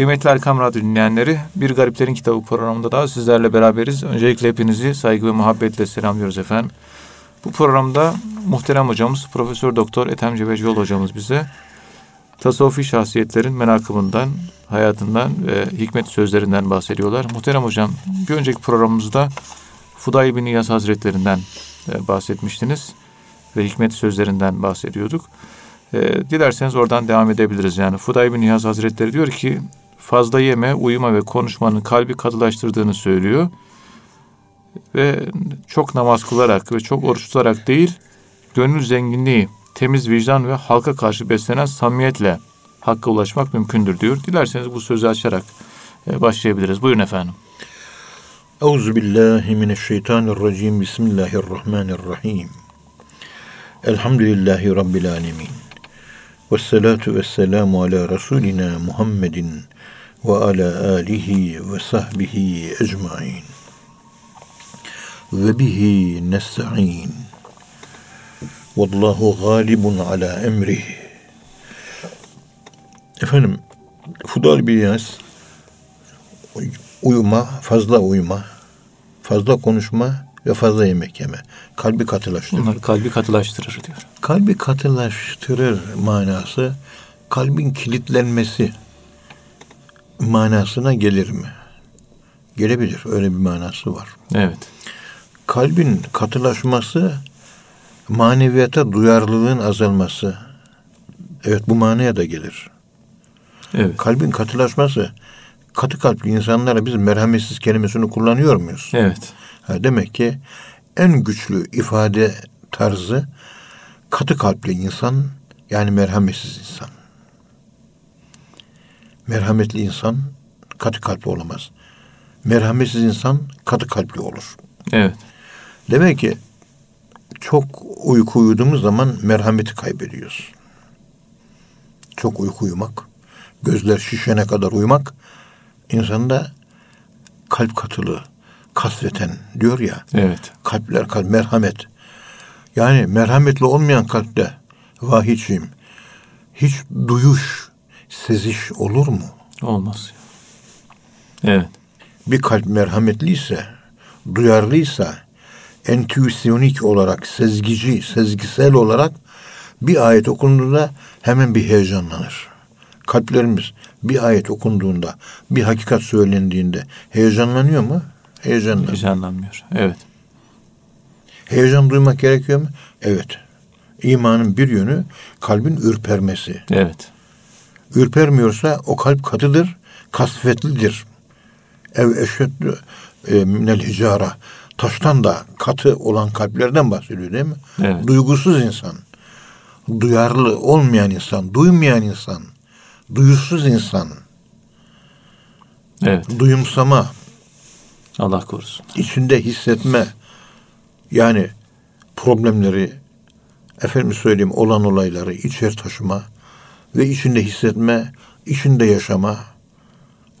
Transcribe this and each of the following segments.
Kıymetli Erkam Radyo dinleyenleri, Bir Gariplerin Kitabı programında daha sizlerle beraberiz. Öncelikle hepinizi saygı ve muhabbetle selamlıyoruz efendim. Bu programda muhterem hocamız Profesör Doktor Ethem Cebecioğlu hocamız bize tasavvufi şahsiyetlerin menakımından, hayatından ve hikmet sözlerinden bahsediyorlar. Muhterem hocam, bir önceki programımızda Fuday bin İyaz Hazretlerinden e, bahsetmiştiniz ve hikmet sözlerinden bahsediyorduk. E, dilerseniz oradan devam edebiliriz. Yani Fuday bin İyaz Hazretleri diyor ki fazla yeme, uyuma ve konuşmanın kalbi katılaştırdığını söylüyor. Ve çok namaz kılarak ve çok oruç tutarak değil, gönül zenginliği, temiz vicdan ve halka karşı beslenen samimiyetle hakka ulaşmak mümkündür diyor. Dilerseniz bu sözü açarak e, başlayabiliriz. Buyurun efendim. Euzu billahi mineşşeytanirracim. Bismillahirrahmanirrahim. Elhamdülillahi rabbil alamin. Ves salatu vesselamu ala rasulina Muhammedin ve ala alihi ve sahbihi ecmaîn. Ve bihi nesta'in. Vallahu galibun ala emrih. Efendim, Fudal Biyaz uyuma, fazla uyuma, fazla konuşma ve fazla yemek yeme. Kalbi katılaştırır. Bunlar kalbi katılaştırır diyor. Kalbi katılaştırır manası kalbin kilitlenmesi manasına gelir mi? Gelebilir. Öyle bir manası var. Evet. Kalbin katılaşması maneviyata duyarlılığın azalması. Evet bu manaya da gelir. Evet. Kalbin katılaşması katı kalpli insanlara biz merhametsiz kelimesini kullanıyor muyuz? Evet. Ha, demek ki en güçlü ifade tarzı katı kalpli insan yani merhametsiz insan. Merhametli insan katı kalpli olamaz. Merhametsiz insan katı kalpli olur. Evet. Demek ki çok uyku uyuduğumuz zaman merhameti kaybediyoruz. Çok uyku uyumak, gözler şişene kadar uyumak insanda kalp katılığı, kasveten diyor ya. Evet. Kalpler kalp merhamet. Yani merhametli olmayan kalpte vahiyim hiç duyuş, seziş olur mu? Olmaz. Evet. Bir kalp merhametliyse, duyarlıysa, entüisyonik olarak, sezgici, sezgisel olarak bir ayet okunduğunda hemen bir heyecanlanır. Kalplerimiz bir ayet okunduğunda, bir hakikat söylendiğinde heyecanlanıyor mu? Heyecanlanıyor. Heyecanlanmıyor. Evet. Heyecan duymak gerekiyor mu? Evet. İmanın bir yönü kalbin ürpermesi. Evet. Ürpermiyorsa o kalp katıdır, kasvetlidir. Ev eşeddü e, minel hicara. Taştan da katı olan kalplerden bahsediyor değil mi? Evet. Duygusuz insan. Duyarlı olmayan insan, duymayan insan, duyusuz insan, Evet. duyumsama, Allah korusun. içinde hissetme yani problemleri efendim söyleyeyim olan olayları içer taşıma ve içinde hissetme, içinde yaşama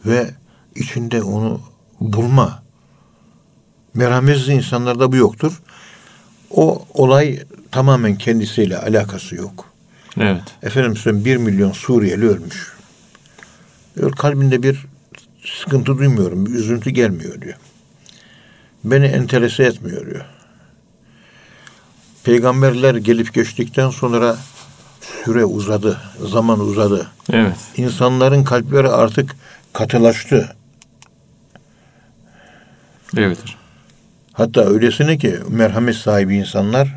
ve içinde onu bulma. Merhametsiz insanlarda bu yoktur. O olay tamamen kendisiyle alakası yok. Evet. Efendim söyleyeyim bir milyon Suriyeli ölmüş. Diyor, kalbinde bir sıkıntı duymuyorum, bir üzüntü gelmiyor diyor. Beni enterese etmiyor diyor. Peygamberler gelip geçtikten sonra süre uzadı, zaman uzadı. Evet. İnsanların kalpleri artık katılaştı. Evet. Hatta öylesine ki merhamet sahibi insanlar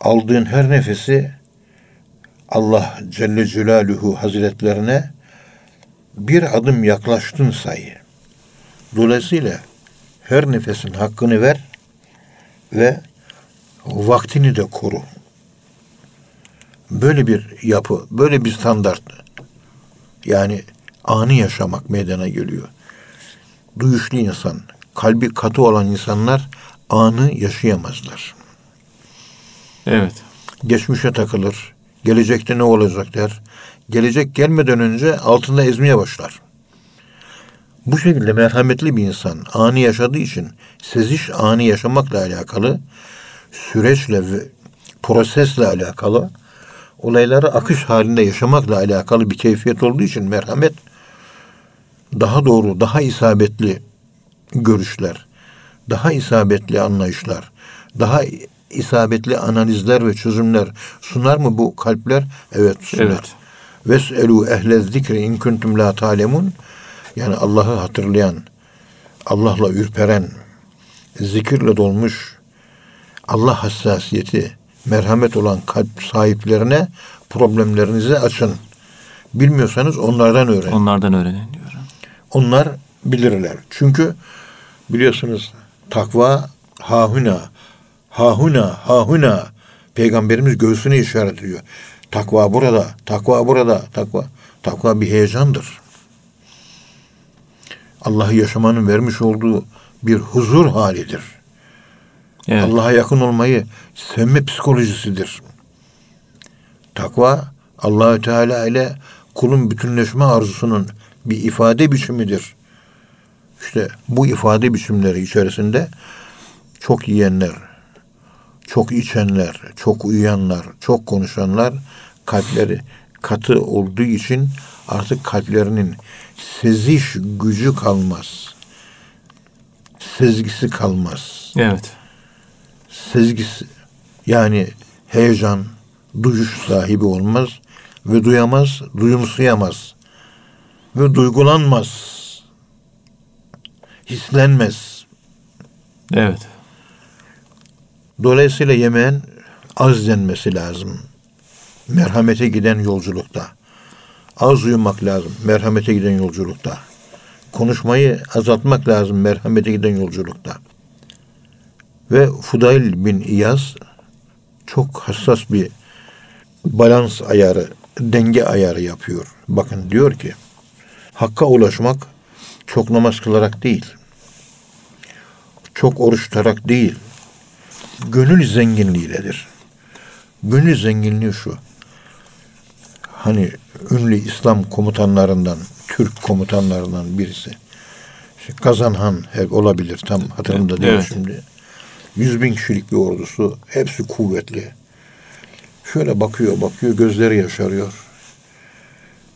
aldığın her nefesi Allah Celle Celaluhu Hazretlerine bir adım yaklaştın sayı. Dolayısıyla her nefesin hakkını ver ve vaktini de koru. Böyle bir yapı, böyle bir standart. Yani anı yaşamak meydana geliyor. Duyuşlu insan, kalbi katı olan insanlar anı yaşayamazlar. Evet. Geçmişe takılır. Gelecekte ne olacak der. Gelecek gelmeden önce altında ezmeye başlar. Bu şekilde merhametli bir insan anı yaşadığı için seziş anı yaşamakla alakalı süreçle ve prosesle alakalı olayları akış halinde yaşamakla alakalı bir keyfiyet olduğu için merhamet daha doğru, daha isabetli görüşler, daha isabetli anlayışlar, daha isabetli analizler ve çözümler sunar mı bu kalpler? Evet sunar. Evet. Veselu ehle zikri in kuntum la talemun. Yani Allah'ı hatırlayan, Allah'la ürperen, zikirle dolmuş, Allah hassasiyeti, merhamet olan kalp sahiplerine problemlerinizi açın. Bilmiyorsanız onlardan öğrenin. Onlardan öğrenin diyor. Onlar bilirler. Çünkü biliyorsunuz takva hahuna, hahuna, hahuna. Peygamberimiz göğsüne işaret ediyor. Takva burada, takva burada, takva. Takva bir heyecandır. Allah'ı yaşamanın vermiş olduğu bir huzur halidir. Evet. Allah'a yakın olmayı sevme psikolojisidir. Takva Allahü Teala ile kulun bütünleşme arzusunun bir ifade biçimidir. İşte bu ifade biçimleri içerisinde çok yiyenler, çok içenler, çok uyuyanlar, çok konuşanlar kalpleri katı olduğu için artık kalplerinin seziş gücü kalmaz. Sezgisi kalmaz Evet. Sezgisi yani heyecan, duyuş sahibi olmaz ve duyamaz, duyumsayamaz ve duygulanmaz. Hislenmez. Evet. Dolayısıyla yemeğin az denmesi lazım. Merhamete giden yolculukta. Az uyumak lazım merhamete giden yolculukta. Konuşmayı azaltmak lazım merhamete giden yolculukta. Ve Fudayl bin İyaz çok hassas bir balans ayarı, denge ayarı yapıyor. Bakın diyor ki, Hakka ulaşmak çok namaz kılarak değil, çok oruç tutarak değil, gönül zenginliğiyledir. Gönül zenginliği şu, hani ünlü İslam komutanlarından, Türk komutanlarından birisi, işte Kazanhan olabilir, tam hatırımda değil Evet. şimdi. Yüz bin kişilik bir ordusu. Hepsi kuvvetli. Şöyle bakıyor bakıyor gözleri yaşarıyor.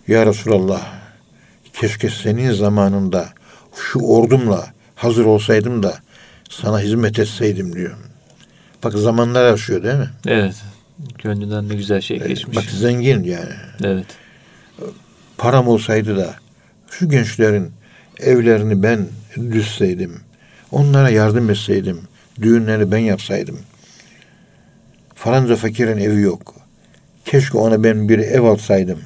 Ya Resulallah keşke senin zamanında şu ordumla hazır olsaydım da sana hizmet etseydim diyor. Bak zamanlar yaşıyor değil mi? Evet. Gönlünden ne güzel şey geçmiş. Bak zengin yani. Evet. Param olsaydı da şu gençlerin evlerini ben düzseydim. Onlara yardım etseydim. Düğünleri ben yapsaydım. Falanca fakirin evi yok. Keşke ona ben bir ev alsaydım.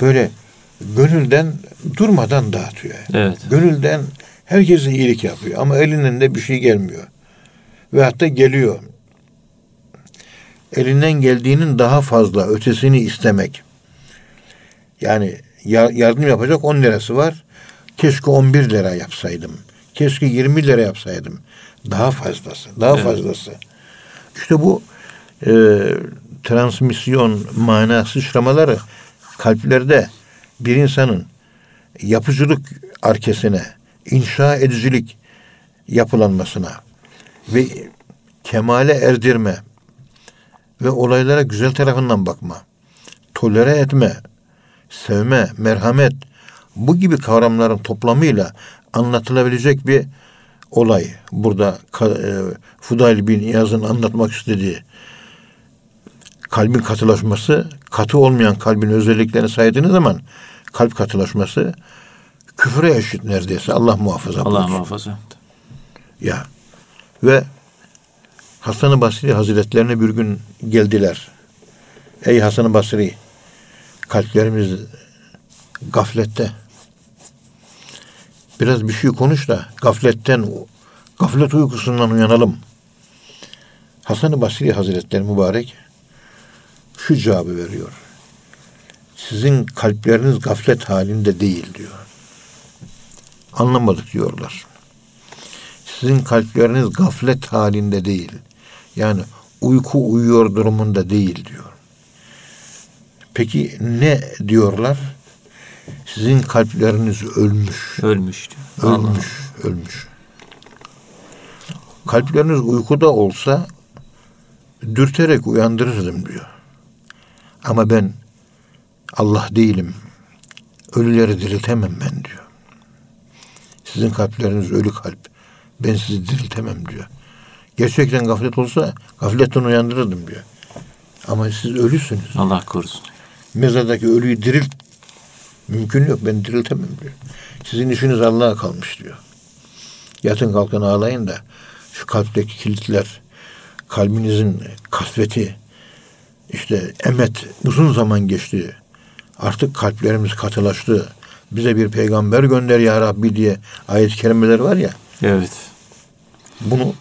Böyle gönülden durmadan dağıtıyor. Evet. Gönülden herkese iyilik yapıyor ama elinden de bir şey gelmiyor. Ve hatta geliyor. Elinden geldiğinin daha fazla ötesini istemek. Yani ya- yardım yapacak 10 lirası var. Keşke 11 lira yapsaydım. Keşke 20 lira yapsaydım. Daha fazlası, daha Evet. fazlası. İşte bu e, transmisyon mana sıçramaları kalplerde bir insanın yapıcılık arkesine, inşa edicilik yapılanmasına ve kemale erdirme ve olaylara güzel tarafından bakma, tolere etme, sevme, merhamet bu gibi kavramların toplamıyla anlatılabilecek bir olay. Burada e, Fudayl bin İyaz'ın anlatmak istediği kalbin katılaşması, katı olmayan kalbin özelliklerini saydığınız zaman kalp katılaşması küfüre eşit neredeyse. Allah muhafaza Allah buyursun. muhafaza. Ya. Ve Hasan-ı Basri Hazretlerine bir gün geldiler. Ey Hasan-ı Basri kalplerimiz gaflette. Biraz bir şey konuş da gafletten gaflet uykusundan uyanalım. Hasan-ı Basri Hazretleri mübarek şu cevabı veriyor. Sizin kalpleriniz gaflet halinde değil diyor. Anlamadık diyorlar sizin kalpleriniz gaflet halinde değil. Yani uyku uyuyor durumunda değil diyor. Peki ne diyorlar? Sizin kalpleriniz ölmüş. Ölmüş diyor. Allah. Ölmüş, ölmüş. Kalpleriniz uykuda olsa dürterek uyandırırdım diyor. Ama ben Allah değilim. Ölüleri diriltemem ben diyor. Sizin kalpleriniz ölü kalp. Ben sizi diriltemem diyor. Gerçekten gaflet olsa gafletten uyandırırdım diyor. Ama siz ölüsünüz. Allah korusun. Mezardaki ölüyü dirilt. Mümkün yok. Ben diriltemem diyor. Sizin işiniz Allah'a kalmış diyor. Yatın kalkın ağlayın da şu kalpteki kilitler, kalbinizin kasveti, işte emet uzun zaman geçti. Artık kalplerimiz katılaştı. Bize bir peygamber gönder ya Rabbi diye ayet-i kerimeler var ya. Evet. Bunu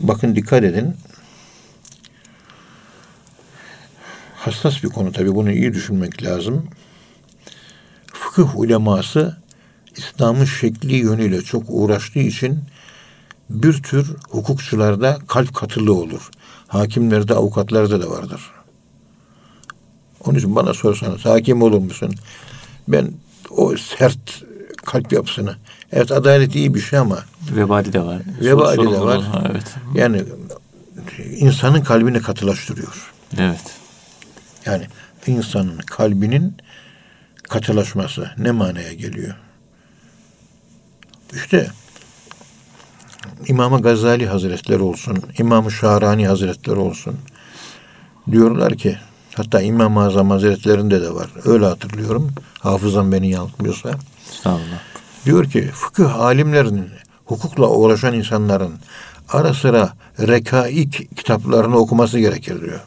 bakın dikkat edin. Hassas bir konu tabii bunu iyi düşünmek lazım. Fıkıh uleması İslam'ın şekli yönüyle çok uğraştığı için bir tür hukukçularda kalp katılığı olur. Hakimlerde, avukatlarda da vardır. Onun için bana sorsanız hakim olur musun? Ben o sert kalp yapısını. Evet adalet iyi bir şey ama Vebali de var. Vebali de var. Evet. yani insanın kalbini katılaştırıyor. Evet. Yani insanın kalbinin katılaşması ne manaya geliyor? İşte İmam-ı Gazali Hazretleri olsun, İmam-ı Şahrani Hazretleri olsun. Diyorlar ki, hatta İmam-ı Azam Hazretlerinde de var. Öyle hatırlıyorum. Hafızam beni yanıltmıyorsa. Estağfurullah. Diyor ki fıkıh alimlerinin, hukukla uğraşan insanların ara sıra rekaik kitaplarını okuması gerekir diyor.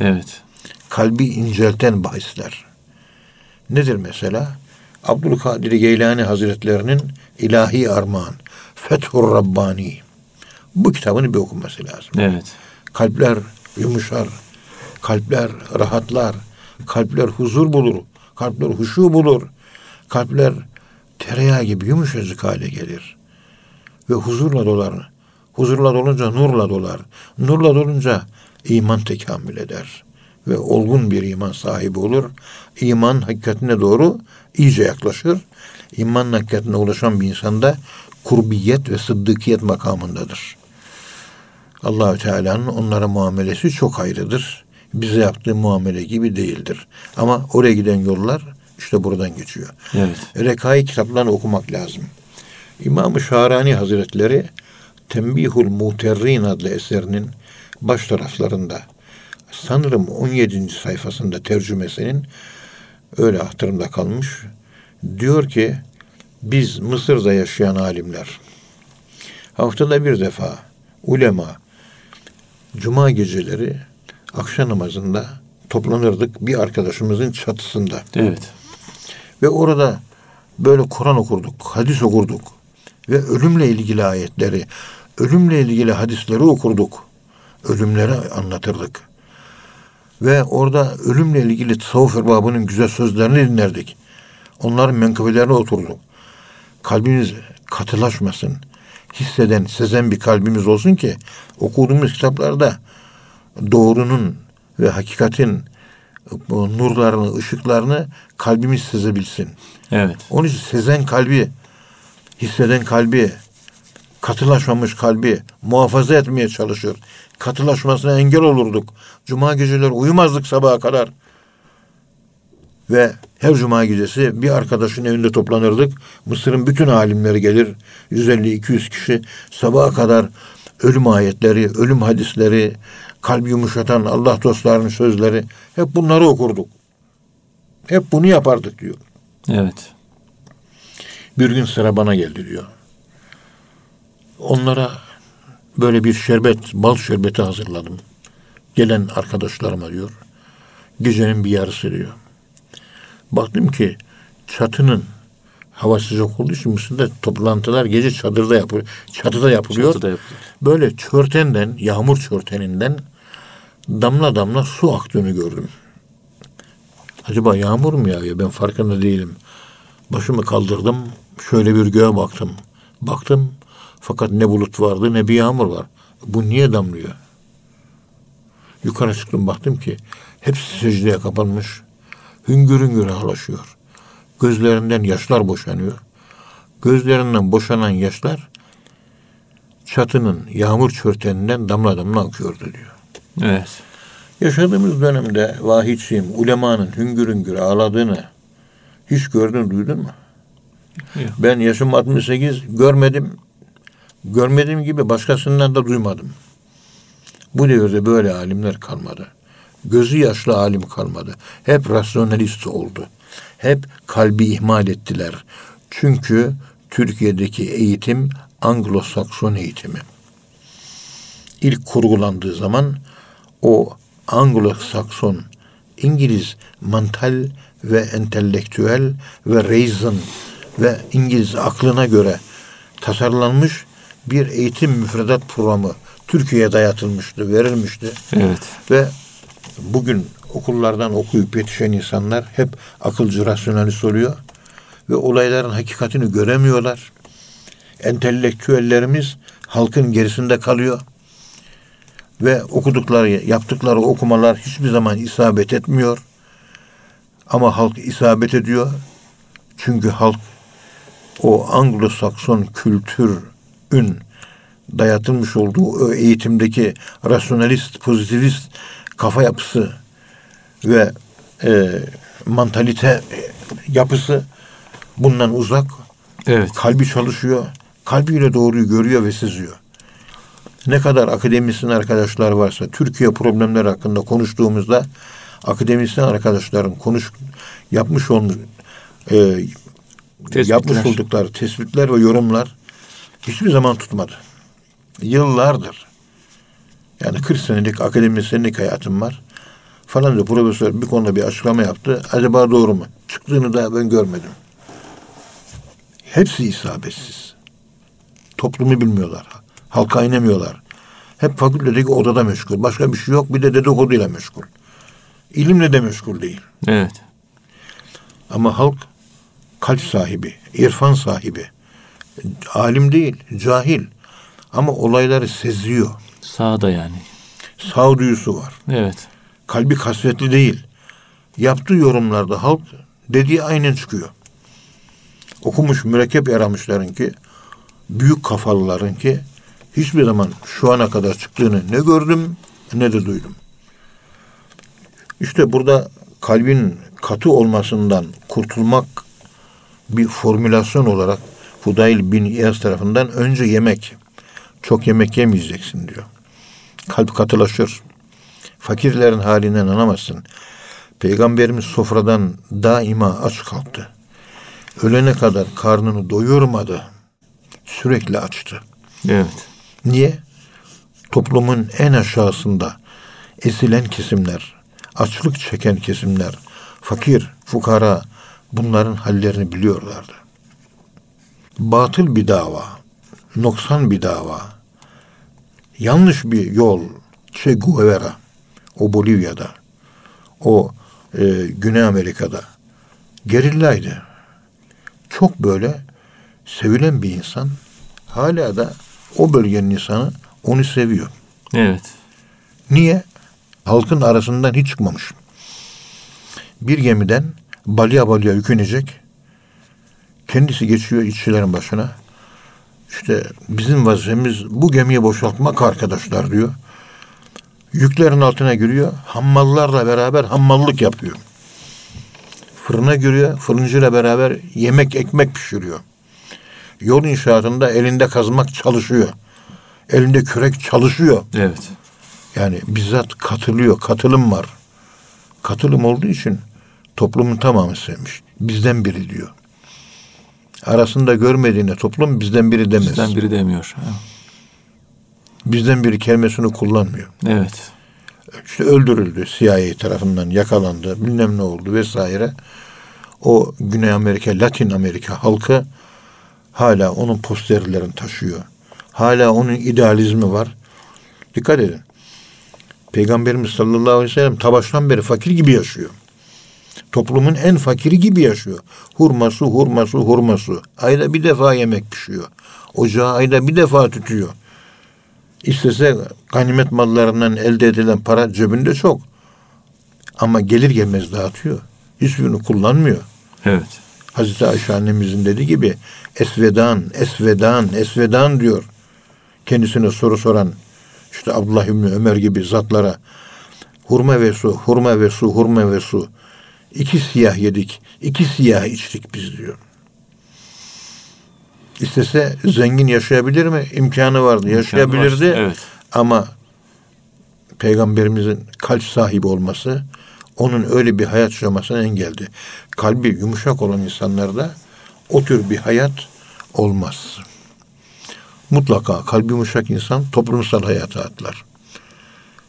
Evet. Kalbi incelten bahisler. Nedir mesela? Abdülkadir Geylani Hazretlerinin İlahi Armağan, Fethur Rabbani. Bu kitabını bir okunması lazım. Evet. Kalpler yumuşar, kalpler rahatlar, kalpler huzur bulur, kalpler huşu bulur, kalpler tereyağı gibi yumuşacık hale gelir. Ve huzurla dolar. Huzurla dolunca nurla dolar. Nurla dolunca iman tekamül eder. Ve olgun bir iman sahibi olur. İman hakikatine doğru iyice yaklaşır. İman hakikatine ulaşan bir insanda kurbiyet ve sıddıkiyet makamındadır. Allahü Teala'nın onlara muamelesi çok ayrıdır. Bize yaptığı muamele gibi değildir. Ama oraya giden yollar işte buradan geçiyor. Evet. Rekai kitaplarını okumak lazım. İmam-ı Şahrani Hazretleri Tembihul Muterrin adlı eserinin baş taraflarında sanırım 17. sayfasında tercümesinin öyle hatırımda kalmış. Diyor ki biz Mısır'da yaşayan alimler haftada bir defa ulema cuma geceleri akşam namazında toplanırdık bir arkadaşımızın çatısında. Evet. Ve orada böyle Kur'an okurduk, hadis okurduk. Ve ölümle ilgili ayetleri, ölümle ilgili hadisleri okurduk. Ölümleri anlatırdık. Ve orada ölümle ilgili tasavvuf erbabının güzel sözlerini dinlerdik. Onların menkıbelerine oturduk. Kalbimiz katılaşmasın. Hisseden, sezen bir kalbimiz olsun ki okuduğumuz kitaplarda doğrunun ve hakikatin nurlarını, ışıklarını kalbimiz sezebilsin. Evet. Onun için sezen kalbi, hisseden kalbi, katılaşmamış kalbi muhafaza etmeye çalışır. Katılaşmasına engel olurduk. Cuma geceleri uyumazdık sabaha kadar. Ve her cuma gecesi bir arkadaşın evinde toplanırdık. Mısır'ın bütün alimleri gelir. 150-200 kişi sabaha kadar ölüm ayetleri, ölüm hadisleri, kalbi yumuşatan Allah dostlarının sözleri hep bunları okurduk. Hep bunu yapardık diyor. Evet. Bir gün sıra bana geldi diyor. Onlara böyle bir şerbet, bal şerbeti hazırladım. Gelen arkadaşlarıma diyor. Gecenin bir yarısı diyor. Baktım ki çatının hava sıcak olduğu için Mısır'da toplantılar gece çadırda yapılıyor. Çatıda yapılıyor. Çatıda yapılıyor. Böyle çörtenden, yağmur çörteninden damla damla su aktığını gördüm. Acaba yağmur mu yağıyor? Ben farkında değilim. Başımı kaldırdım. Şöyle bir göğe baktım. Baktım fakat ne bulut vardı ne bir yağmur var. Bu niye damlıyor? Yukarı çıktım baktım ki hepsi secdeye kapanmış. Hüngür hüngür ağlaşıyor. Gözlerinden yaşlar boşanıyor. Gözlerinden boşanan yaşlar çatının yağmur çörteninden damla damla akıyordu diyor. Evet. Yaşadığımız dönemde vahidçiyim, ulemanın hüngür hüngür ağladığını hiç gördün duydun mu? Yok. Ben yaşım 68 görmedim. Görmediğim gibi başkasından da duymadım. Bu devirde böyle alimler kalmadı. Gözü yaşlı alim kalmadı. Hep rasyonalist oldu. Hep kalbi ihmal ettiler. Çünkü Türkiye'deki eğitim Anglo-Sakson eğitimi. İlk kurgulandığı zaman o Anglo-Sakson İngiliz mantal ve entelektüel ve reason ve İngiliz aklına göre tasarlanmış bir eğitim müfredat programı Türkiye'ye dayatılmıştı, verilmişti. Evet. Ve bugün okullardan okuyup yetişen insanlar hep akılcı, rasyonalist oluyor. Ve olayların hakikatini göremiyorlar. Entelektüellerimiz halkın gerisinde kalıyor. Ve okudukları, yaptıkları okumalar hiçbir zaman isabet etmiyor. Ama halk isabet ediyor. Çünkü halk o Anglo-Sakson kültürün dayatılmış olduğu o eğitimdeki rasyonalist, pozitivist kafa yapısı ve e, mantalite yapısı bundan uzak. Evet. Kalbi çalışıyor. Kalbiyle doğruyu görüyor ve seziyor. Ne kadar akademisyen arkadaşlar varsa Türkiye problemleri hakkında konuştuğumuzda akademisyen arkadaşların konuş yapmış olmuş e, Tespitler. yapmış oldukları tespitler ve yorumlar hiçbir zaman tutmadı. Yıllardır. Yani 40 senelik akademisyenlik hayatım var. Falan da profesör bir konuda bir açıklama yaptı. Acaba doğru mu? Çıktığını da ben görmedim. Hepsi isabetsiz. Toplumu bilmiyorlar. Halka inemiyorlar. Hep fakültedeki odada meşgul. Başka bir şey yok. Bir de dedikoduyla meşgul. İlimle de meşgul değil. Evet. Ama halk kalp sahibi, irfan sahibi. Alim değil, cahil. Ama olayları seziyor. Sağda yani. Sağduyusu var. Evet. Kalbi kasvetli değil. Yaptığı yorumlarda halk dediği aynen çıkıyor. Okumuş mürekkep yaramışların ki, büyük kafalıların ki hiçbir zaman şu ana kadar çıktığını ne gördüm ne de duydum. İşte burada kalbin katı olmasından kurtulmak bir formülasyon olarak Fudayl bin İyaz tarafından önce yemek. Çok yemek yemeyeceksin diyor. Kalp katılaşır. Fakirlerin halinden anlamazsın. Peygamberimiz sofradan daima aç kalktı. Ölene kadar karnını doyurmadı. Sürekli açtı. Evet. Niye? Toplumun en aşağısında ezilen kesimler, açlık çeken kesimler, fakir, fukara bunların hallerini biliyorlardı. Batıl bir dava, noksan bir dava, yanlış bir yol, Che Guevara, o Bolivya'da, o e, Güney Amerika'da gerillaydı. Çok böyle sevilen bir insan hala da o bölgenin insanı onu seviyor. Evet. Niye? Halkın arasından hiç çıkmamış. Bir gemiden balya balya yüklenecek. Kendisi geçiyor işçilerin başına. İşte bizim vazifemiz bu gemiyi boşaltmak arkadaşlar diyor. Yüklerin altına giriyor. Hammallarla beraber hammallık yapıyor. Fırına giriyor. Fırıncıyla beraber yemek ekmek pişiriyor. Yol inşaatında elinde kazmak çalışıyor. Elinde kürek çalışıyor. Evet. Yani bizzat katılıyor, katılım var. Katılım olduğu için toplumun tamamı sevmiş. Bizden biri diyor. Arasında görmediğine toplum bizden biri demez. Bizden biri demiyor. Bizden biri kelimesini kullanmıyor. Evet. İşte öldürüldü CIA tarafından yakalandı bilmem ne oldu vesaire. O Güney Amerika, Latin Amerika halkı hala onun posterlerini taşıyor. Hala onun idealizmi var. Dikkat edin. Peygamberimiz sallallahu aleyhi ve sellem tabaştan beri fakir gibi yaşıyor. Toplumun en fakiri gibi yaşıyor. Hurması, hurması, hurması. Ayda bir defa yemek pişiyor. Ocağı ayda bir defa tutuyor. İstese ganimet mallarından elde edilen para cebinde çok. Ama gelir gelmez dağıtıyor. Hiçbirini kullanmıyor. Evet. Hazreti Ayşe annemizin dediği gibi esvedan, esvedan, esvedan diyor. Kendisine soru soran işte Abdullah İbni Ömer gibi zatlara hurma ve su, hurma ve su, hurma ve su. İki siyah yedik, iki siyah içtik biz diyor. İstese zengin yaşayabilir mi? İmkanı vardı. Yaşayabilirdi. Evet. Ama peygamberimizin kalp sahibi olması onun öyle bir hayat yaşamasına engeldi. Kalbi yumuşak olan insanlarda o tür bir hayat olmaz. Mutlaka kalbi yumuşak insan toplumsal hayata atlar.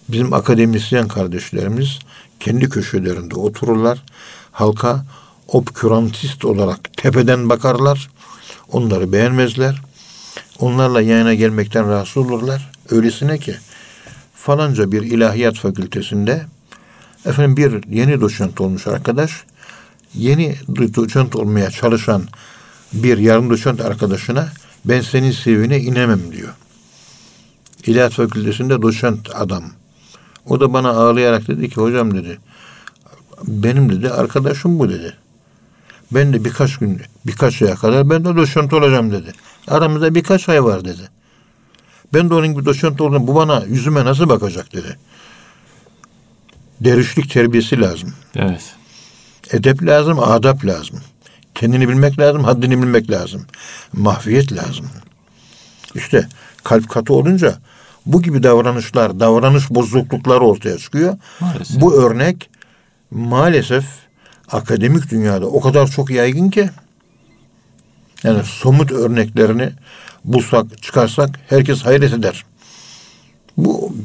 Bizim akademisyen kardeşlerimiz kendi köşelerinde otururlar. Halka obkürantist olarak tepeden bakarlar. Onları beğenmezler. Onlarla yayına gelmekten rahatsız olurlar. Öylesine ki falanca bir ilahiyat fakültesinde efendim bir yeni doçent olmuş arkadaş yeni doçent olmaya çalışan bir yarım doçent arkadaşına ben senin CV'ne inemem diyor. İlahiyat fakültesinde doçent adam. O da bana ağlayarak dedi ki hocam dedi benim dedi arkadaşım bu dedi. Ben de birkaç gün birkaç aya kadar ben de doçent olacağım dedi. Aramızda birkaç ay var dedi. Ben de onun gibi doçent oldum. Bu bana yüzüme nasıl bakacak dedi. Dervişlik terbiyesi lazım. Evet. Edep lazım, adap lazım. Kendini bilmek lazım, haddini bilmek lazım. Mahfiyet lazım. İşte kalp katı olunca bu gibi davranışlar, davranış bozuklukları ortaya çıkıyor. Maalesef. Bu örnek maalesef akademik dünyada o kadar çok yaygın ki yani somut örneklerini bulsak, çıkarsak herkes hayret eder. Bu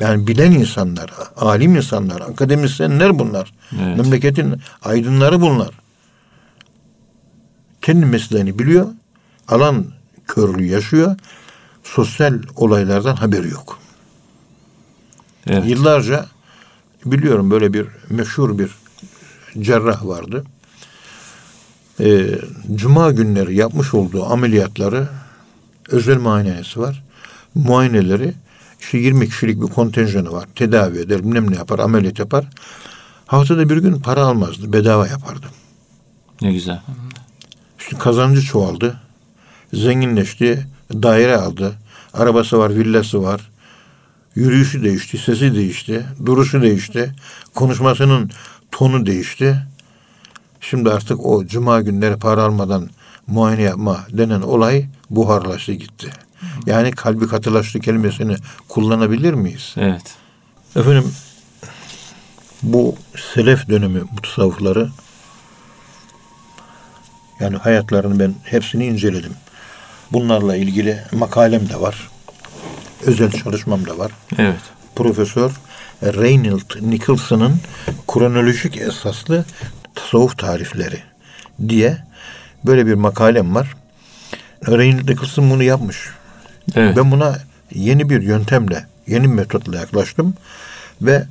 yani bilen insanlar, alim insanlar, akademisyenler bunlar. Evet. Memleketin aydınları bunlar. Kendi mesleğini biliyor, alan körlüğü yaşıyor, sosyal olaylardan haberi yok. Evet. Yıllarca biliyorum böyle bir meşhur bir cerrah vardı. Ee, Cuma günleri yapmış olduğu ameliyatları özel muayenesi var. Muayeneleri işte 20 kişilik bir kontenjanı var. Tedavi eder, bilmem ne yapar, ameliyat yapar. Haftada bir gün para almazdı, bedava yapardı. Ne güzel. İşte kazancı çoğaldı. Zenginleşti. Daire aldı. Arabası var, villası var. Yürüyüşü değişti, sesi değişti, duruşu değişti. Konuşmasının tonu değişti. Şimdi artık o cuma günleri para almadan muayene yapma denen olay buharlaştı gitti. Yani kalbi katılaştı kelimesini kullanabilir miyiz? Evet. Efendim bu selef dönemi mutasavvıfları yani hayatlarını ben hepsini inceledim. Bunlarla ilgili makalem de var. Özel çalışmam da var. Evet. Profesör Reynold Nicholson'ın kronolojik esaslı tasavvuf tarifleri diye böyle bir makalem var. Reynold Nicholson bunu yapmış. Evet. Ben buna yeni bir yöntemle, yeni bir metotla yaklaştım ve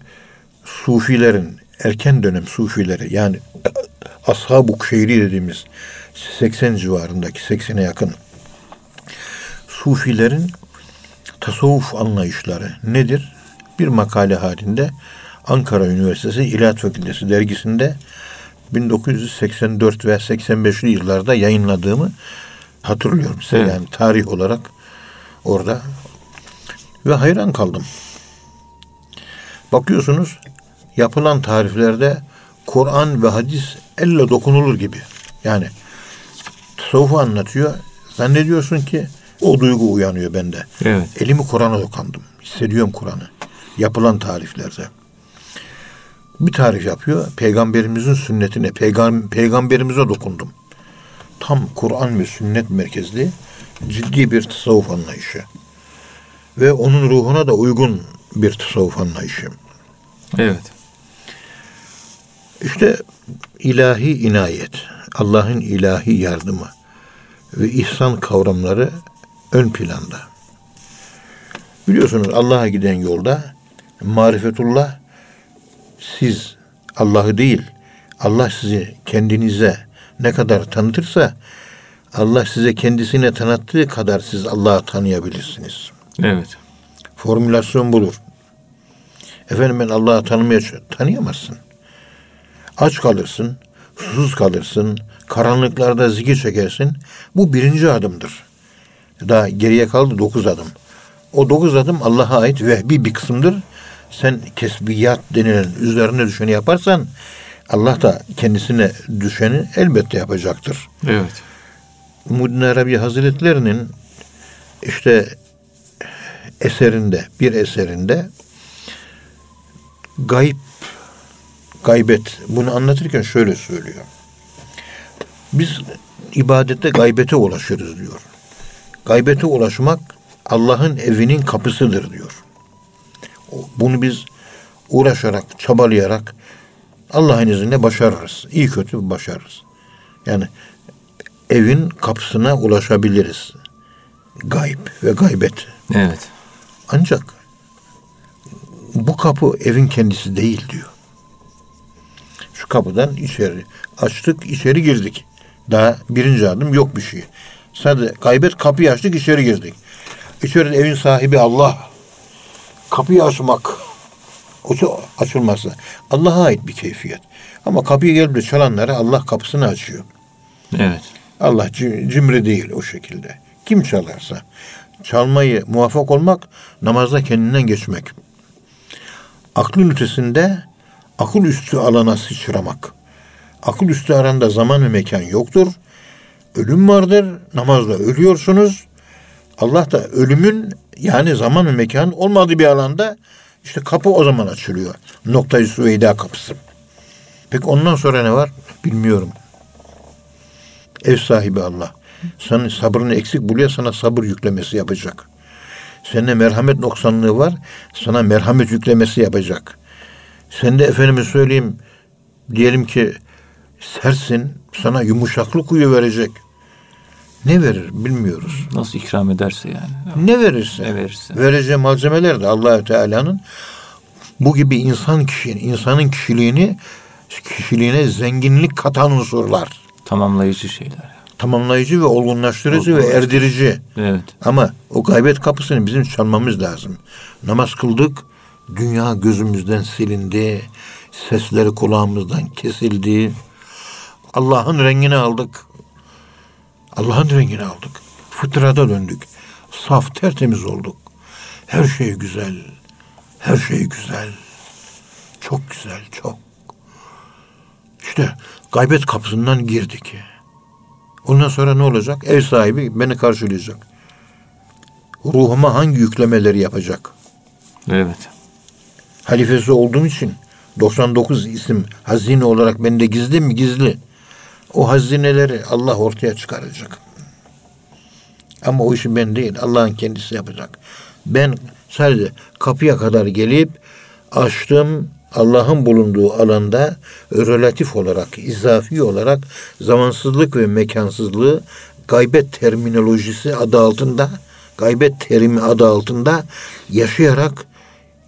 sufilerin, erken dönem sufileri yani ashab-ı dediğimiz 80 civarındaki 80'e yakın sufilerin tasavvuf anlayışları nedir? Bir makale halinde Ankara Üniversitesi İlahiyat Fakültesi dergisinde 1984 ve 85'li yıllarda yayınladığımı hatırlıyorum size yani tarih olarak orada ve hayran kaldım. Bakıyorsunuz yapılan tariflerde Kur'an ve hadis elle dokunulur gibi. Yani tasavvufu anlatıyor. Zannediyorsun ki o duygu uyanıyor bende. Evet. Elimi Kur'an'a dokandım. Hissediyorum Kur'an'ı. Yapılan tariflerde. Bir tarif yapıyor. Peygamberimizin sünnetine, peygam- peygamberimize dokundum. Tam Kur'an ve sünnet merkezli ciddi bir tasavvuf anlayışı. Ve onun ruhuna da uygun bir tasavvuf anlayışı. Evet. İşte ilahi inayet, Allah'ın ilahi yardımı ve ihsan kavramları ön planda. Biliyorsunuz Allah'a giden yolda marifetullah siz Allah'ı değil, Allah sizi kendinize ne kadar tanıtırsa Allah size kendisine tanıttığı kadar siz Allah'ı tanıyabilirsiniz. Evet. Formülasyon budur. Efendim ben Allah'ı tanımaya tanıyamazsın. Aç kalırsın, susuz kalırsın, karanlıklarda zikir çekersin. Bu birinci adımdır. Daha geriye kaldı dokuz adım. O dokuz adım Allah'a ait vehbi bir kısımdır. Sen kesbiyat denilen üzerine düşeni yaparsan Allah da kendisine düşeni elbette yapacaktır. Evet. Muddin Arabi Hazretlerinin işte eserinde, bir eserinde gayb, gaybet bunu anlatırken şöyle söylüyor. Biz ibadette gaybete ulaşırız diyor. Gaybete ulaşmak Allah'ın evinin kapısıdır diyor. Bunu biz uğraşarak, çabalayarak Allah'ın izniyle başarırız. İyi kötü başarırız. Yani evin kapısına ulaşabiliriz. Gayb ve gaybet. Evet. Ancak bu kapı evin kendisi değil diyor. Şu kapıdan içeri açtık, içeri girdik. Daha birinci adım yok bir şey. Sadece gaybet kapıyı açtık, içeri girdik. İçeride evin sahibi Allah. Kapıyı açmak, o açılması Allah'a ait bir keyfiyet. Ama kapıyı gelip de çalanlara Allah kapısını açıyor. Evet. Allah cimri değil o şekilde. Kim çalarsa. Çalmayı muvaffak olmak namazda kendinden geçmek. Aklın ötesinde akıl üstü alana sıçramak. Akıl üstü aranda zaman ve mekan yoktur. Ölüm vardır. Namazda ölüyorsunuz. Allah da ölümün yani zaman ve mekan olmadığı bir alanda işte kapı o zaman açılıyor. Noktayı Süveyda kapısı. Peki ondan sonra ne var? Bilmiyorum. Ev sahibi Allah. Senin sabrını eksik buluyor sana sabır yüklemesi yapacak. Senin merhamet noksanlığı var. Sana merhamet yüklemesi yapacak. Sen de efendime söyleyeyim diyelim ki sersin sana yumuşaklık uyu verecek. Ne verir bilmiyoruz. Nasıl ikram ederse yani. Ne verirse. Ne verirse. Vereceği malzemeler de Allahü Teala'nın bu gibi insan kişinin, insanın kişiliğini kişiliğine zenginlik katan unsurlar. Tamamlayıcı şeyler. Tamamlayıcı ve olgunlaştırıcı ve erdirici. Evet. Ama o gaybet kapısını bizim çalmamız lazım. Namaz kıldık, dünya gözümüzden silindi, sesleri kulağımızdan kesildi. Allah'ın rengini aldık. Allah'ın rengini aldık. Fıtrata döndük. Saf, tertemiz olduk. Her şey güzel. Her şey güzel. Çok güzel, çok. İşte gaybet kapısından girdik. Ondan sonra ne olacak? Ev sahibi beni karşılayacak. Ruhuma hangi yüklemeleri yapacak? Evet. Halifesi olduğum için 99 isim hazine olarak bende gizli mi? Gizli. O hazineleri Allah ortaya çıkaracak. Ama o işi ben değil. Allah'ın kendisi yapacak. Ben sadece kapıya kadar gelip açtım. Allah'ın bulunduğu alanda relatif olarak, izafi olarak zamansızlık ve mekansızlığı gaybet terminolojisi adı altında, gaybet terimi adı altında yaşayarak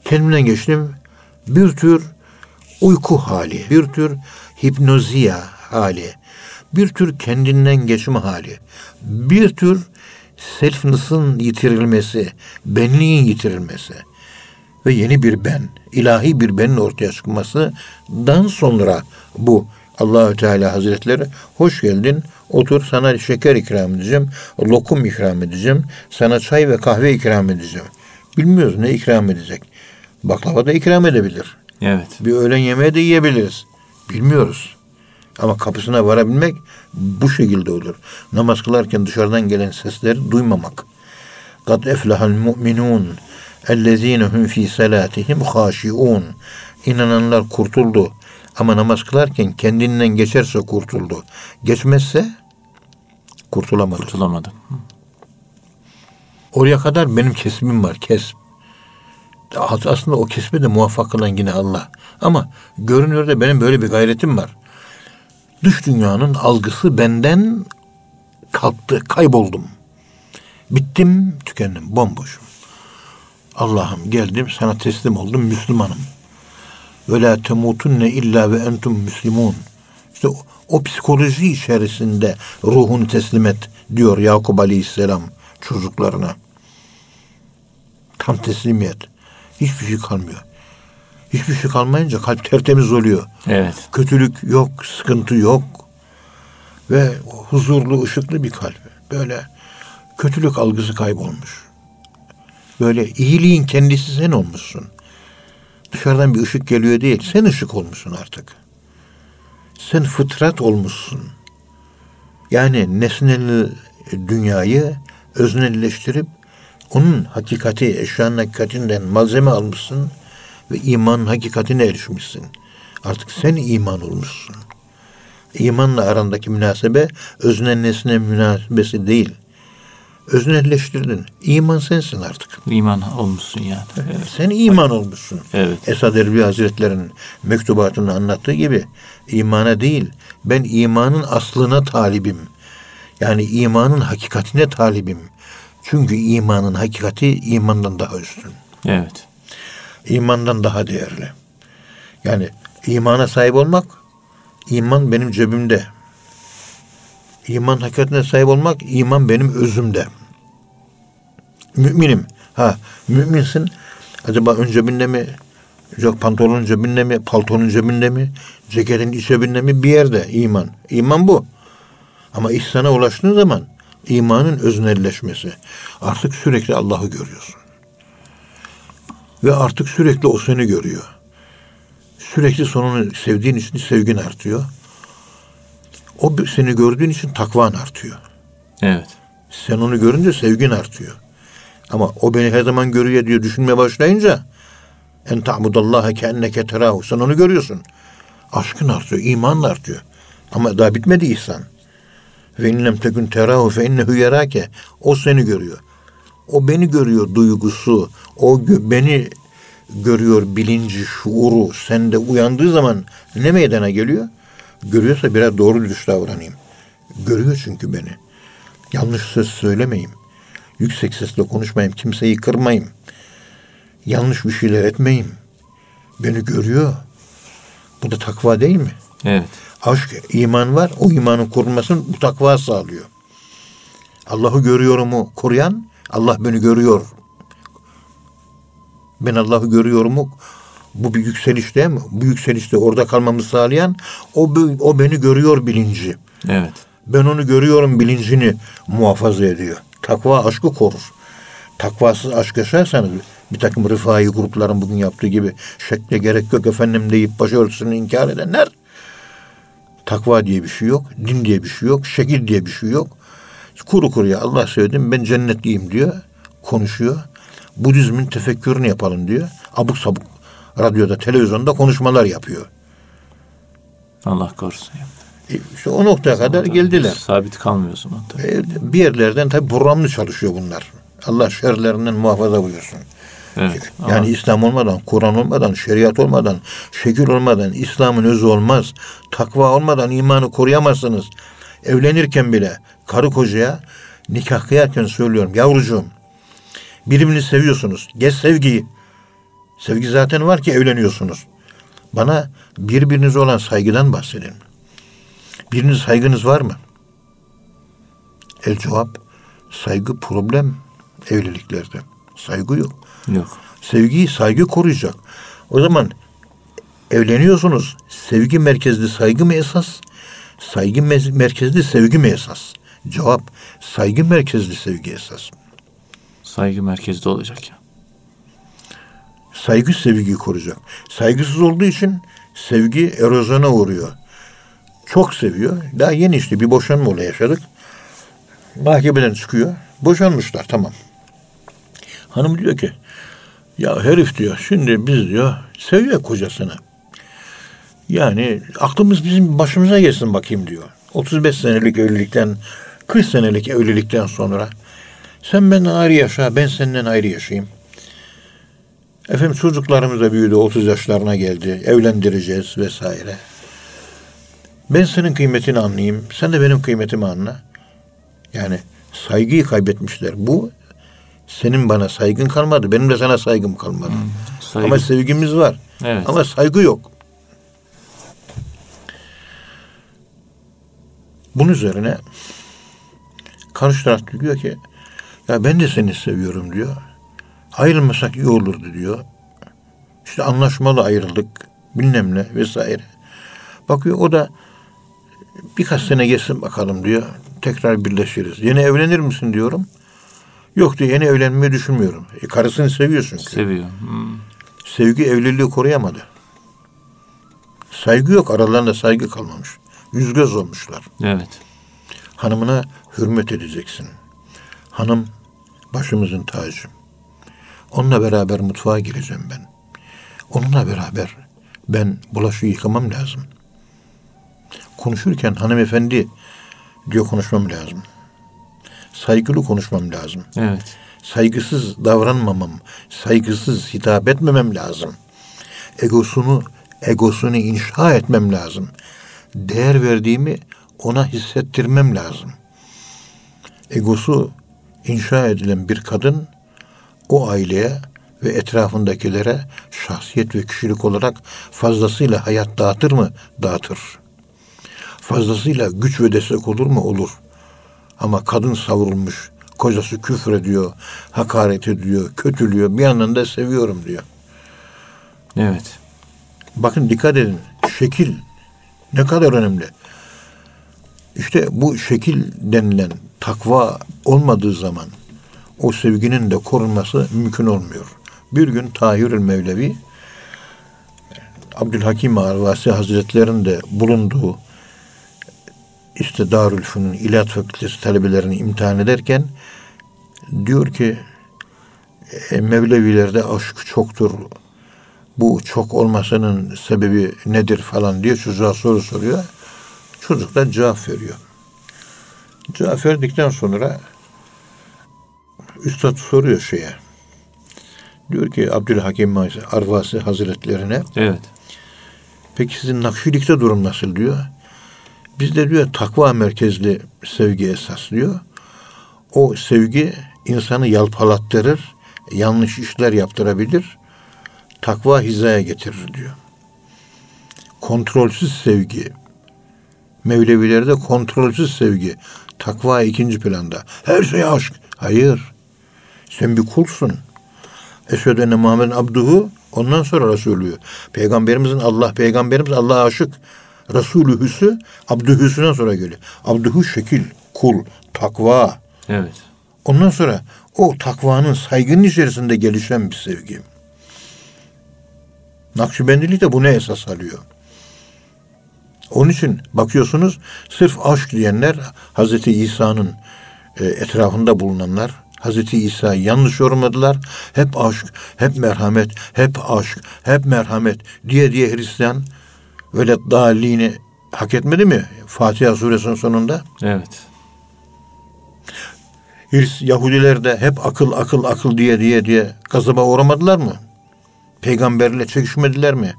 kendimden geçtim. Bir tür uyku hali, bir tür hipnoziya hali, bir tür kendinden geçme hali, bir tür selfness'ın yitirilmesi, benliğin yitirilmesi ve yeni bir ben, ilahi bir benin ortaya çıkmasından sonra bu Allahü Teala Hazretleri hoş geldin otur sana şeker ikram edeceğim, lokum ikram edeceğim, sana çay ve kahve ikram edeceğim. Bilmiyoruz ne ikram edecek. Baklava da ikram edebilir. Evet. Bir öğlen yemeği de yiyebiliriz. Bilmiyoruz. Ama kapısına varabilmek bu şekilde olur. Namaz kılarken dışarıdan gelen sesleri duymamak. Kad eflahal mu'minun ellezine hum fi salatihim haşiun. İnananlar kurtuldu. Ama namaz kılarken kendinden geçerse kurtuldu. Geçmezse kurtulamadı. Kurtulamadı. Oraya kadar benim kesbim var. Kesb. Aslında o kesbe de muvaffak kılan yine Allah. Ama görünürde benim böyle bir gayretim var. Dış dünyanın algısı benden kalktı, kayboldum. Bittim, tükendim, bomboşum. Allah'ım geldim, sana teslim oldum, Müslümanım. Ve la temutunne illa ve entum müslimun. İşte o, o psikoloji içerisinde ruhunu teslim et diyor Yakup Aleyhisselam çocuklarına. Tam teslimiyet. Hiçbir şey kalmıyor. Hiçbir şey kalmayınca kalp tertemiz oluyor. Evet. Kötülük yok, sıkıntı yok. Ve huzurlu, ışıklı bir kalp. Böyle kötülük algısı kaybolmuş. Böyle iyiliğin kendisi sen olmuşsun. Dışarıdan bir ışık geliyor değil. Sen ışık olmuşsun artık. Sen fıtrat olmuşsun. Yani nesnel dünyayı öznelleştirip onun hakikati, eşyanın hakikatinden malzeme almışsın ve imanın hakikatine erişmişsin. Artık sen iman olmuşsun. İmanla arandaki münasebe özne nesne münasebesi değil. Öznelleştirdin. İman sensin artık. İman olmuşsun yani. Evet. Sen iman olmuşsun. Evet. Esad Erbil Hazretleri'nin mektubatını anlattığı gibi imana değil, ben imanın aslına talibim. Yani imanın hakikatine talibim. Çünkü imanın hakikati imandan daha üstün. Evet. İmandan daha değerli. Yani imana sahip olmak, iman benim cebimde. İman hakikatine sahip olmak, iman benim özümde. Müminim. Ha, müminsin. Acaba ön cebinde mi? Yok pantolonun cebinde mi? Paltonun cebinde mi? Ceketin iç cebinde mi? Bir yerde iman. İman bu. Ama ihsana ulaştığın zaman imanın öznelleşmesi. Artık sürekli Allah'ı görüyorsun. Ve artık sürekli o seni görüyor. Sürekli sonunu sevdiğin için sevgin artıyor. O seni gördüğün için takvan artıyor. Evet. Sen onu görünce sevgin artıyor. Ama o beni her zaman görüyor diye düşünmeye başlayınca en ta'budallaha keenneke terahu. Sen onu görüyorsun. Aşkın artıyor, imanın artıyor. Ama daha bitmedi ihsan. Ve inlem tekün terahu fe innehu yerake. O seni görüyor. O beni görüyor duygusu. O gö- beni görüyor bilinci, şuuru. Sende uyandığı zaman ne meydana geliyor? Görüyorsa biraz doğru dürüst davranayım. Görüyor çünkü beni. Yanlış söz söylemeyeyim. Yüksek sesle konuşmayayım. Kimseyi kırmayayım. Yanlış bir şeyler etmeyeyim. Beni görüyor. Bu da takva değil mi? Evet. Aşk, iman var. O imanın korunmasını bu takva sağlıyor. Allah'ı görüyorumu koruyan, Allah beni görüyor. Ben Allah'ı görüyorumu bu bir yükseliş değil mi? Bu yükselişte orada kalmamı sağlayan o, o beni görüyor bilinci. Evet. Ben onu görüyorum bilincini muhafaza ediyor. Takva aşkı korur. Takvasız aşk yaşarsanız bir takım rıfai grupların bugün yaptığı gibi şekle gerek yok efendim deyip başörtüsünü inkar edenler takva diye bir şey yok. Din diye bir şey yok. Şekil diye bir şey yok. Kuru kuruya Allah söyledim ben cennetliyim diyor. Konuşuyor. Budizmin tefekkürünü yapalım diyor. Abuk sabuk radyoda, televizyonda konuşmalar yapıyor. Allah korusun. E İşte o noktaya kadar geldiler. Sabit kalmıyor o zaman tabii. E, Bir yerlerden tabii programlı çalışıyor bunlar. Allah şerlerinden muhafaza buyursun. Evet. Yani Ama İslam olmadan, Kur'an olmadan, şeriat olmadan, şekil olmadan, İslam'ın özü olmaz. Takva olmadan imanı koruyamazsınız. Evlenirken bile karı kocaya nikah kıyarken söylüyorum. Yavrucuğum birbirini seviyorsunuz. Geç sevgiyi. Sevgi zaten var ki evleniyorsunuz. Bana birbirinize olan saygıdan bahsedin. Biriniz saygınız var mı? El cevap saygı problem evliliklerde. Saygı yok. yok. Sevgiyi saygı koruyacak. O zaman evleniyorsunuz. Sevgi merkezli saygı mı esas? Saygı me- merkezli sevgi mi esas? Cevap saygı merkezli sevgi esas. Saygı merkezde olacak ya. Saygı sevgiyi koruyacak. Saygısız olduğu için sevgi erozyona uğruyor. Çok seviyor. Daha yeni işte bir boşanma olayı yaşadık. Mahkemeden çıkıyor. Boşanmışlar tamam. Hanım diyor ki ya herif diyor şimdi biz diyor seviyor kocasını. Yani aklımız bizim başımıza gelsin bakayım diyor. 35 senelik evlilikten 40 senelik evlilikten sonra sen benden ayrı yaşa ben senden ayrı yaşayayım. Efendim çocuklarımız da büyüdü 30 yaşlarına geldi evlendireceğiz vesaire. Ben senin kıymetini anlayayım sen de benim kıymetimi anla. Yani saygıyı kaybetmişler. Bu senin bana saygın kalmadı. Benim de sana saygım kalmadı. Saygı. Ama sevgimiz var. Evet. Ama saygı yok. Bunun üzerine karşı taraf diyor ki ya ben de seni seviyorum diyor. Ayrılmasak iyi olurdu diyor. İşte anlaşmalı ayrıldık bilmem ne vesaire. Bakıyor o da birkaç sene geçsin bakalım diyor. Tekrar birleşiriz. Yeni evlenir misin diyorum. Yok diyor yeni evlenmeyi düşünmüyorum. E, karısını seviyor çünkü. Seviyor. Hmm. Sevgi evliliği koruyamadı. Saygı yok. Aralarında saygı kalmamış. Yüz göz olmuşlar. Evet. Hanımına hürmet edeceksin. Hanım başımızın tacı. Onunla beraber mutfağa gireceğim ben. Onunla beraber ben bulaşığı yıkamam lazım. Konuşurken hanımefendi diyor konuşmam lazım. Saygılı konuşmam lazım. Evet. Saygısız davranmamam, saygısız hitap etmemem lazım. Egosunu, egosunu inşa etmem lazım. Değer verdiğimi ona hissettirmem lazım. Egosu inşa edilen bir kadın o aileye ve etrafındakilere şahsiyet ve kişilik olarak fazlasıyla hayat dağıtır mı? Dağıtır. Fazlasıyla güç ve destek olur mu? Olur. Ama kadın savrulmuş, kocası küfür ediyor, hakaret ediyor, kötülüyor, bir yandan da seviyorum diyor. Evet. Bakın dikkat edin, şekil ne kadar önemli. İşte bu şekil denilen takva olmadığı zaman o sevginin de korunması mümkün olmuyor. Bir gün Tahir Mevlevi Abdülhakim Arvasi Hazretleri'nin de bulunduğu işte Darülfünun İlahiyat Fakültesi talebelerini imtihan ederken diyor ki e, Mevlevilerde aşk çoktur. Bu çok olmasının sebebi nedir falan diye çocuğa soru soruyor. Çocuk da cevap veriyor. Cevap verdikten sonra Üstad soruyor şeye. Diyor ki Abdülhakim Arvasi Hazretlerine Evet. peki sizin Nakşilik'te durum nasıl diyor. Bizde diyor takva merkezli sevgi esas diyor. O sevgi insanı yalpalattırır, yanlış işler yaptırabilir, takva hizaya getirir diyor. Kontrolsüz sevgi, Mevlevilerde kontrolsüz sevgi, takva ikinci planda. Her şey aşk. Hayır. Sen bir kulsun. Eşhedü enne Muhammedin abduhu ondan sonra Resulü. Peygamberimizin Allah, peygamberimiz Allah'a aşık. Resulühüsü abdühüsünden sonra geliyor. Abdühü şekil, kul, takva. Evet. Ondan sonra o takvanın saygının içerisinde gelişen bir sevgi. Nakşibendilik de bunu esas alıyor. Onun için bakıyorsunuz sırf aşk diyenler Hazreti İsa'nın e, etrafında bulunanlar Hazreti İsa'yı yanlış yorumladılar. Hep aşk, hep merhamet, hep aşk, hep merhamet diye diye Hristiyan velet dalini hak etmedi mi? Fatiha suresinin sonunda. Evet. Hrist Yahudiler de hep akıl akıl akıl diye diye diye gazaba uğramadılar mı? Peygamberle çekişmediler mi?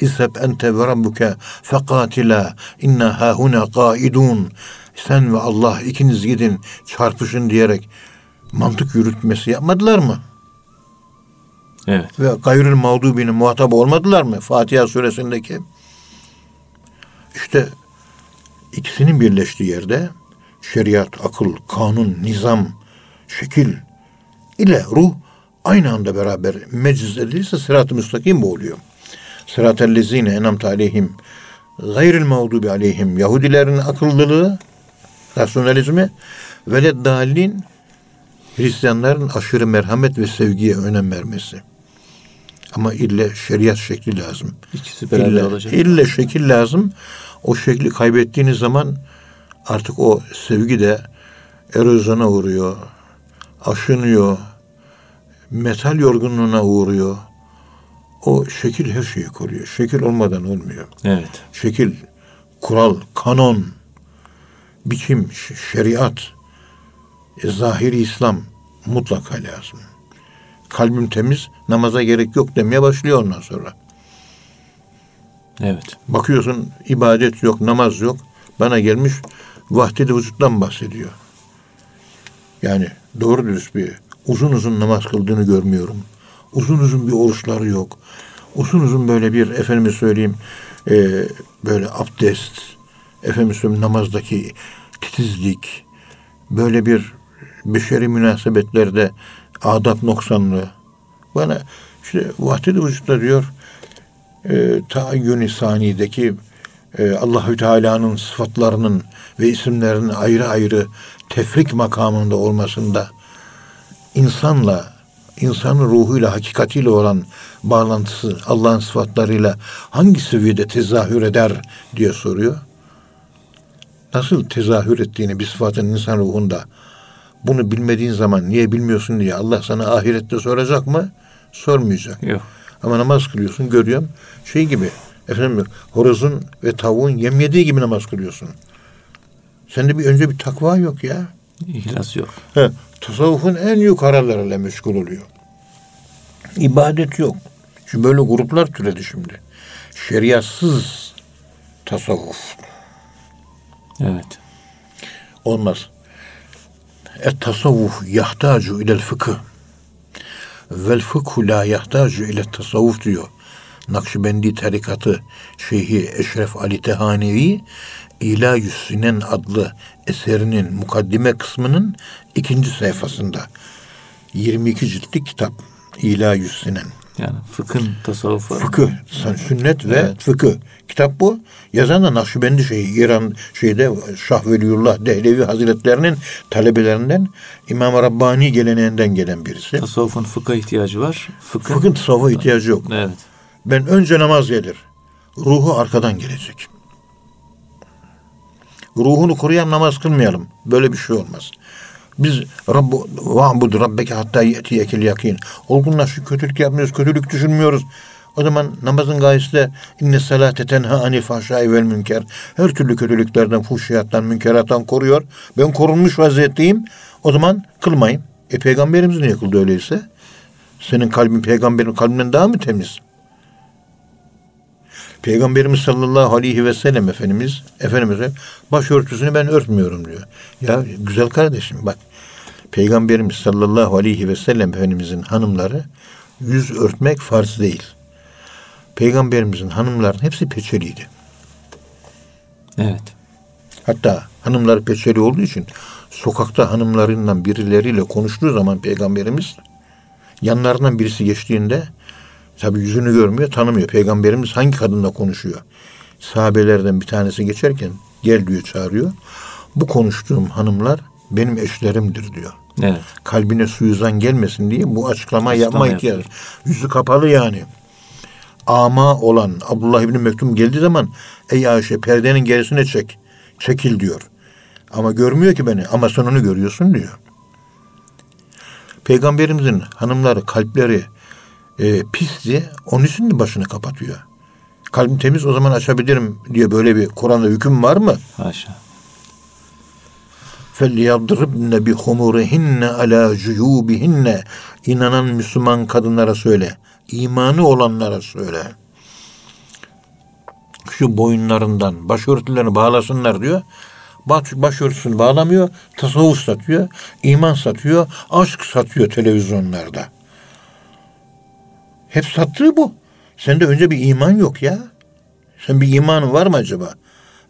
İzheb ente ve rabbuke fekatila inna hahuna kaidun. Sen ve Allah ikiniz gidin çarpışın diyerek mantık yürütmesi yapmadılar mı? Evet. Ve gayrül mağdubinin muhatap olmadılar mı? Fatiha suresindeki. İşte ikisinin birleştiği yerde şeriat, akıl, kanun, nizam, şekil ile ruh aynı anda beraber meciz edilirse sırat-ı müstakim bu oluyor. Sırat-ı lezine enamte aleyhim gayril mağdubi aleyhim Yahudilerin akıllılığı, rasyonalizmi ve dalin Hristiyanların aşırı merhamet ve sevgiye önem vermesi. Ama ille şeriat şekli lazım. İkisi beraber İlle, olacak. ille şekil lazım. O şekli kaybettiğiniz zaman artık o sevgi de erozyona uğruyor. Aşınıyor. Metal yorgunluğuna uğruyor. O şekil her şeyi koruyor. Şekil olmadan olmuyor. Evet. Şekil, kural, kanon, biçim, şeriat, e, zahiri İslam mutlaka lazım. Kalbim temiz, namaza gerek yok demeye başlıyor ondan sonra. Evet. Bakıyorsun ibadet yok, namaz yok. Bana gelmiş vahdet-i vücuttan bahsediyor. Yani doğru dürüst bir uzun uzun namaz kıldığını görmüyorum. Uzun uzun bir oruçları yok. Uzun uzun böyle bir efendime söyleyeyim e, böyle abdest, efendime söyleyeyim namazdaki titizlik, böyle bir beşeri münasebetlerde adab noksanlığı. Bana işte vahdet-i vücutta diyor e, taayyün-i sanideki e, Allahü Teala'nın sıfatlarının ve isimlerinin ayrı ayrı tefrik makamında olmasında insanla insanın ruhuyla, hakikatiyle olan bağlantısı Allah'ın sıfatlarıyla hangi seviyede tezahür eder diye soruyor. nasıl tezahür ettiğini bir sıfatın insan ruhunda bunu bilmediğin zaman niye bilmiyorsun diye Allah sana ahirette soracak mı? Sormayacak. Yok. Ama namaz kılıyorsun görüyorum. Şey gibi efendim horozun ve tavuğun yem yediği gibi namaz kılıyorsun. Sende bir önce bir takva yok ya. İhlas yok. He, tasavvufun en yukarılarıyla meşgul oluyor. İbadet yok. Şu böyle gruplar türedi şimdi. Şeriatsız tasavvuf Evet. olmaz. Et tasavvuf yahtacu ilel fıkıh. Vel fıkhu la yahtacu ile tasavvuf diyor. Nakşibendi tarikatı Şeyhi Eşref Ali Tehanevi İla Yüssinen adlı eserinin mukaddime kısmının ikinci sayfasında 22 ciltlik kitap İla Yüssinen. Yani fıkhın tasavvufu. Fıkıh, sen- sünnet ve Evet. fıkıh. Kitap bu. Yazan da Nakşibendi şeyi İran şeyde Şah Veliullah Dehlevi Hazretlerinin talebelerinden İmam Rabbani geleneğinden gelen birisi. Tasavvufun fıkha ihtiyacı var. Fıkhın, Fıkhın tasavvufa ihtiyacı yok. Evet. Ben önce namaz gelir. Ruhu arkadan gelecek. Ruhunu koruyan namaz kılmayalım. Böyle bir şey olmaz. Biz Rabbu va'bud rabbeke hatta yetiyekil yakin. Olgunlaş şu kötülük yapmıyoruz, kötülük düşünmüyoruz. O zaman namazın gayesi de inne salate tenha anil fahşai vel münker. Her türlü kötülüklerden, fuhşiyattan, münkerattan koruyor. Ben korunmuş vaziyetteyim. O zaman kılmayın. E peygamberimiz niye kıldı öyleyse? Senin kalbin peygamberin kalbinden daha mı temiz? Peygamberimiz sallallahu aleyhi ve sellem Efendimiz, Efendimiz'e başörtüsünü ben örtmüyorum diyor. Ya güzel kardeşim bak. Peygamberimiz sallallahu aleyhi ve sellem Efendimiz'in hanımları yüz örtmek farz değil. Peygamberimizin hanımların hepsi peçeliydi. Evet. Hatta hanımlar peçeli olduğu için sokakta hanımlarından birileriyle konuştuğu zaman peygamberimiz yanlarından birisi geçtiğinde tabi yüzünü görmüyor, tanımıyor. Peygamberimiz hangi kadınla konuşuyor? Sahabelerden bir tanesi geçerken gel diyor çağırıyor. Bu konuştuğum hanımlar benim eşlerimdir diyor. Evet. Kalbine suizan gelmesin diye bu açıklama, yapma ihtiyacı. Yüzü kapalı yani. Ama olan Abdullah İbni Mektum geldiği zaman ey Ayşe perdenin gerisine çek. Çekil diyor. Ama görmüyor ki beni. Ama sen onu görüyorsun diyor. Peygamberimizin hanımları, kalpleri e, pisti. Onun için de başını kapatıyor. Kalbim temiz o zaman açabilirim diye böyle bir Kur'an'da hüküm var mı? Haşa. فَلْيَضْرِبْنَ بِخُمُرِهِنَّ عَلَى جُيُوبِهِنَّ İnanan Müslüman kadınlara söyle. İmanı olanlara söyle. Şu boyunlarından başörtülerini bağlasınlar diyor. Baş, başörtüsünü bağlamıyor. Tasavvuf satıyor. iman satıyor. Aşk satıyor televizyonlarda. Hep sattığı bu. Sende önce bir iman yok ya. Sen bir imanın var mı acaba?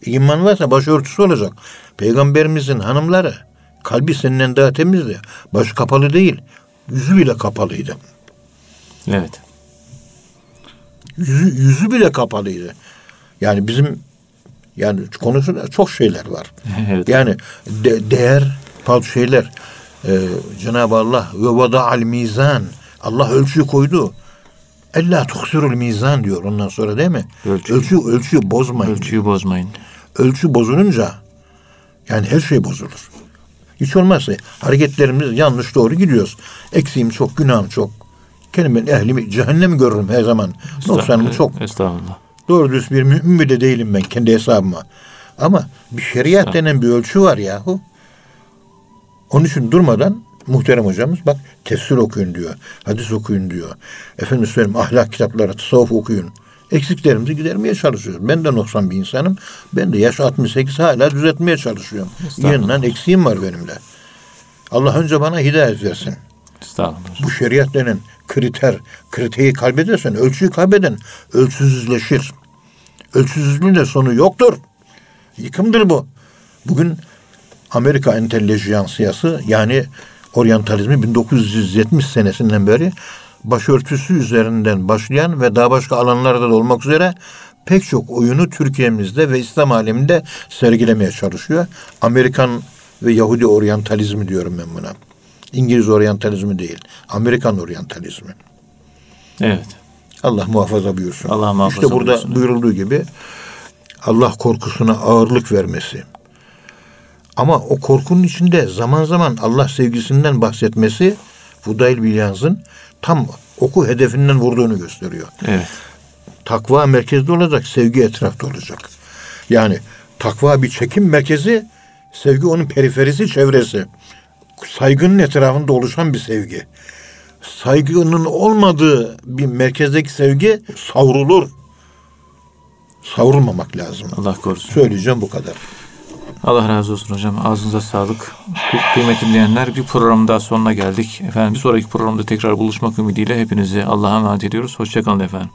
İman varsa başörtüsü olacak. Peygamberimizin hanımları kalbi senden daha temizdi. Başı kapalı değil. Yüzü bile kapalıydı. Evet. Yüzü, yüzü bile kapalıydı. Yani bizim yani konusunda çok şeyler var. Evet. Yani de- değer bazı şeyler. Ee, Cenab-ı Allah ve vada'al mizan. Allah ölçüyü koydu. Ella tuksirul mizan diyor ondan sonra değil mi? Ölçü. Ölçü, ölçüyü bozmayın. Ölçüyü bozmayın. ölçü bozulunca yani her şey bozulur. Hiç olmazsa hareketlerimiz yanlış doğru gidiyoruz. Eksiğim çok, günahım çok. Kendim ben ehlimi cehennem görürüm her zaman. Noksanım çok. Estağfurullah. Doğru düz bir mümin bile değilim ben kendi hesabıma. Ama bir şeriat denen bir ölçü var yahu. Onun için durmadan muhterem hocamız bak tefsir okuyun diyor. Hadis okuyun diyor. Efendim söyleyeyim ahlak kitapları, tasavvuf okuyun. Eksiklerimizi gidermeye çalışıyoruz. Ben de noksan bir insanım. Ben de yaş 68 hala düzeltmeye çalışıyorum. Yeniden eksiğim var benim de. Allah önce bana hidayet versin. Bu şeriat denen kriter, kriteyi kaybedersen ölçüyü kaybeden ölçüsüzleşir. Ölçüsüzlüğün de sonu yoktur. Yıkımdır bu. Bugün Amerika entelejansiyası yani oryantalizmi 1970 senesinden beri başörtüsü üzerinden başlayan ve daha başka alanlarda da olmak üzere pek çok oyunu Türkiye'mizde ve İslam aleminde sergilemeye çalışıyor. Amerikan ve Yahudi oryantalizmi diyorum ben buna. İngiliz oryantalizmi değil. Amerikan oryantalizmi. Evet. Allah muhafaza buyursun. Allah muhafaza İşte burada buyursun. buyurulduğu gibi Allah korkusuna ağırlık vermesi, Ama o korkunun içinde zaman zaman Allah sevgisinden bahsetmesi Fudayl Bilyaz'ın tam oku hedefinden vurduğunu gösteriyor. Evet. Takva merkezde olacak, sevgi etrafta olacak. Yani takva bir çekim merkezi, sevgi onun periferisi, çevresi. Saygının etrafında oluşan bir sevgi. Saygının olmadığı bir merkezdeki sevgi savrulur. Savrulmamak lazım. Allah korusun. Söyleyeceğim bu kadar. Allah razı olsun hocam. Ağzınıza sağlık. Kı- Kıymetli dinleyenler bir program daha sonuna geldik. Efendim bir sonraki programda tekrar buluşmak ümidiyle hepinizi Allah'a emanet ediyoruz. Hoşçakalın efendim.